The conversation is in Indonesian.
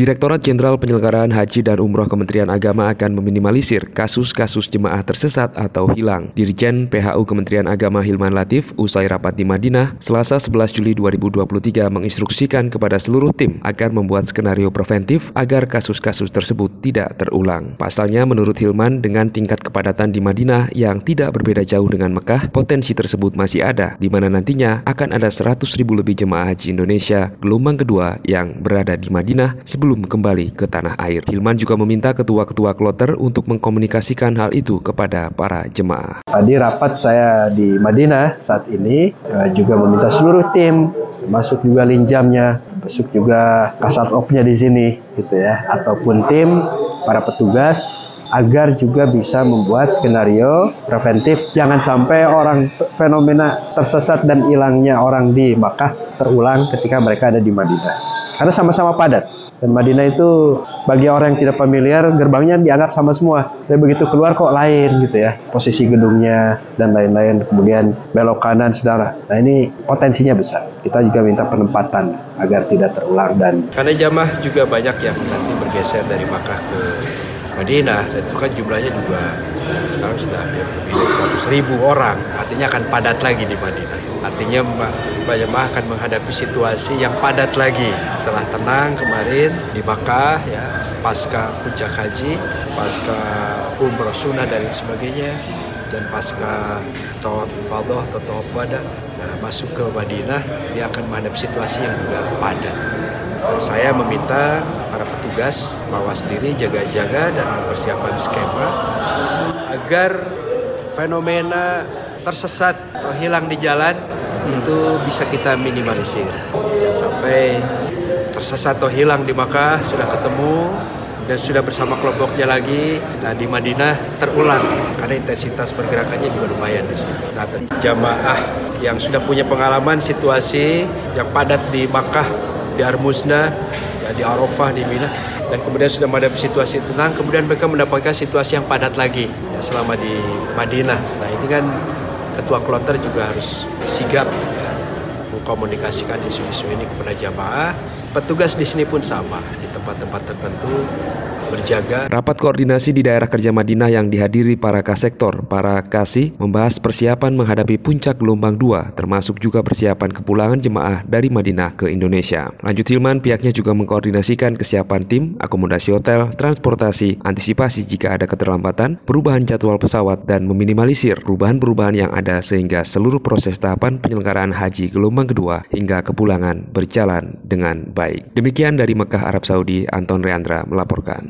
Direktorat Jenderal Penyelenggaraan Haji dan Umroh Kementerian Agama akan meminimalisir kasus-kasus jemaah tersesat atau hilang. Dirjen PHU Kementerian Agama Hilman Latif usai rapat di Madinah Selasa 11 Juli 2023 menginstruksikan kepada seluruh tim agar membuat skenario preventif agar kasus-kasus tersebut tidak terulang. Pasalnya menurut Hilman dengan tingkat kepadatan di Madinah yang tidak berbeda jauh dengan Mekah, potensi tersebut masih ada di mana nantinya akan ada 100 ribu lebih jemaah haji Indonesia gelombang kedua yang berada di Madinah sebelum kembali ke tanah air. Hilman juga meminta ketua-ketua kloter untuk mengkomunikasikan hal itu kepada para jemaah. Tadi rapat saya di Madinah saat ini eh, juga meminta seluruh tim masuk juga linjamnya, masuk juga kasat opnya di sini gitu ya, ataupun tim para petugas agar juga bisa membuat skenario preventif jangan sampai orang fenomena tersesat dan hilangnya orang di Makkah terulang ketika mereka ada di Madinah karena sama-sama padat dan Madinah itu bagi orang yang tidak familiar gerbangnya dianggap sama semua. Tapi begitu keluar kok lain gitu ya. Posisi gedungnya dan lain-lain. Kemudian belok kanan saudara. Nah ini potensinya besar. Kita juga minta penempatan agar tidak terulang dan karena jamaah juga banyak yang nanti bergeser dari Makkah ke Madinah dan itu kan jumlahnya juga sekarang sudah hampir lebih dari 100 ribu orang artinya akan padat lagi di Madinah artinya jemaah akan menghadapi situasi yang padat lagi. Setelah tenang kemarin di Makkah ya pasca puncak haji pasca umroh sunnah dan sebagainya dan pasca tawaf ifadah atau tawaf wada nah, masuk ke Madinah dia akan menghadapi situasi yang juga padat. Saya meminta para petugas mawas diri jaga-jaga dan mempersiapkan skema agar fenomena tersesat atau hilang di jalan itu bisa kita minimalisir. Jangan sampai tersesat atau hilang di Makkah sudah ketemu dan sudah bersama kelompoknya lagi. Nah di Madinah terulang karena intensitas pergerakannya juga lumayan di sini. Nah jamaah yang sudah punya pengalaman situasi yang padat di Makkah, di Armusna, ya, di Arafah, di Mina, dan kemudian sudah menghadapi situasi tenang, kemudian mereka mendapatkan situasi yang padat lagi ya, selama di Madinah. Nah ini kan ketua kloter juga harus sigap ya, mengkomunikasikan isu-isu ini kepada jamaah. Petugas di sini pun sama di tempat-tempat tertentu berjaga. Rapat koordinasi di daerah kerja Madinah yang dihadiri para kasektor, para kasih, membahas persiapan menghadapi puncak gelombang 2, termasuk juga persiapan kepulangan jemaah dari Madinah ke Indonesia. Lanjut Hilman, pihaknya juga mengkoordinasikan kesiapan tim, akomodasi hotel, transportasi, antisipasi jika ada keterlambatan, perubahan jadwal pesawat, dan meminimalisir perubahan-perubahan yang ada sehingga seluruh proses tahapan penyelenggaraan haji gelombang kedua hingga kepulangan berjalan dengan baik. Demikian dari Mekah, Arab Saudi, Anton Reandra melaporkan.